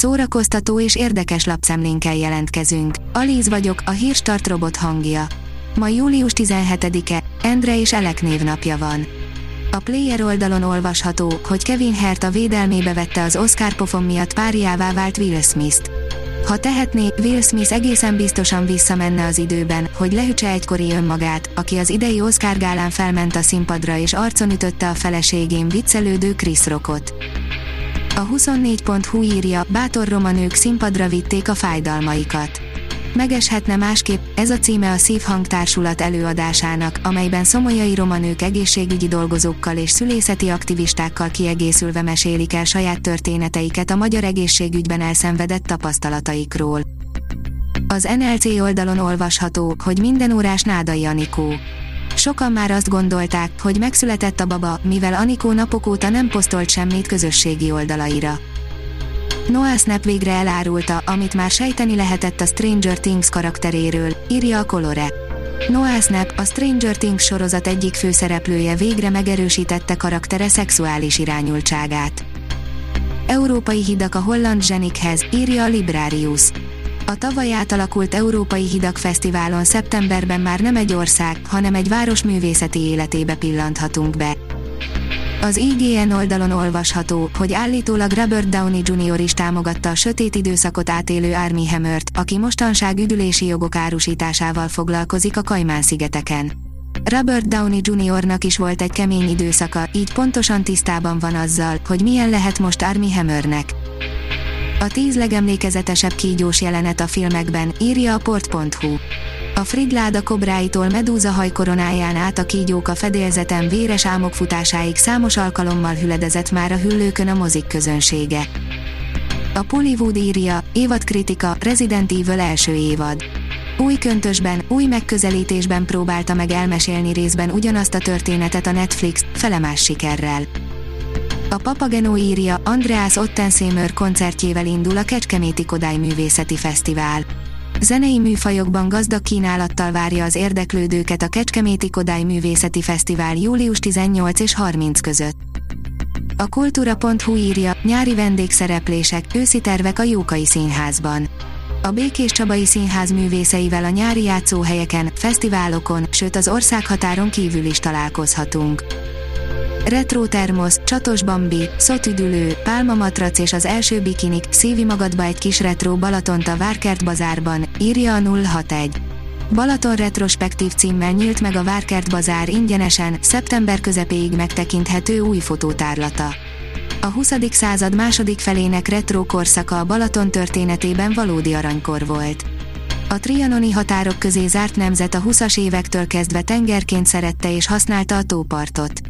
szórakoztató és érdekes lapszemlénkkel jelentkezünk. Alíz vagyok, a hírstart robot hangja. Ma július 17-e, Endre és Elek névnapja van. A Player oldalon olvasható, hogy Kevin Hart a védelmébe vette az Oscar pofon miatt párjává vált Will Smith-t. Ha tehetné, Will Smith egészen biztosan visszamenne az időben, hogy lehütse egykori önmagát, aki az idei Oscar gálán felment a színpadra és arcon ütötte a feleségén viccelődő Chris Rockot. A 24.hu írja, bátor romanők színpadra vitték a fájdalmaikat. Megeshetne másképp, ez a címe a Szívhang Társulat előadásának, amelyben szomolyai romanők egészségügyi dolgozókkal és szülészeti aktivistákkal kiegészülve mesélik el saját történeteiket a magyar egészségügyben elszenvedett tapasztalataikról. Az NLC oldalon olvasható, hogy minden órás Nádai Anikó. Sokan már azt gondolták, hogy megszületett a baba, mivel Anikó napok óta nem posztolt semmit közösségi oldalaira. Noah Snap végre elárulta, amit már sejteni lehetett a Stranger Things karakteréről, írja a Colore. Noah Snap, a Stranger Things sorozat egyik főszereplője végre megerősítette karaktere szexuális irányultságát. Európai hidak a holland zsenikhez, írja a Librarius. A tavaly átalakult Európai Hidak Fesztiválon szeptemberben már nem egy ország, hanem egy város művészeti életébe pillanthatunk be. Az IGN oldalon olvasható, hogy állítólag Robert Downey Jr. is támogatta a sötét időszakot átélő Army Hammert, aki mostanság üdülési jogok árusításával foglalkozik a Kajmán-szigeteken. Robert Downey Jr.-nak is volt egy kemény időszaka, így pontosan tisztában van azzal, hogy milyen lehet most Army Hammernek. A tíz legemlékezetesebb kígyós jelenet a filmekben, írja a port.hu. A Fridláda kobráitól medúza hajkoronáján át a kígyók a fedélzeten véres álmok futásáig számos alkalommal hüledezett már a hüllőkön a mozik közönsége. A Pollywood írja, évad kritika, Resident Evil első évad. Új köntösben, új megközelítésben próbálta meg elmesélni részben ugyanazt a történetet a Netflix, felemás sikerrel. A Papageno írja, Andreas Ottenszémör koncertjével indul a Kecskeméti Kodály Művészeti Fesztivál. Zenei műfajokban gazdag kínálattal várja az érdeklődőket a Kecskeméti Kodály Művészeti Fesztivál július 18 és 30 között. A kultúra.hu írja, nyári vendégszereplések, őszi tervek a Jókai Színházban. A Békés Csabai Színház művészeivel a nyári játszóhelyeken, fesztiválokon, sőt az országhatáron kívül is találkozhatunk. Retro termosz, csatos bambi, szotüdülő, pálmamatrac és az első bikinik, szívi magadba egy kis retro Balatont a Várkert bazárban, írja a 061. Balaton retrospektív címmel nyílt meg a Várkert bazár ingyenesen, szeptember közepéig megtekinthető új fotótárlata. A 20. század második felének retro korszaka a Balaton történetében valódi aranykor volt. A trianoni határok közé zárt nemzet a 20-as évektől kezdve tengerként szerette és használta a tópartot.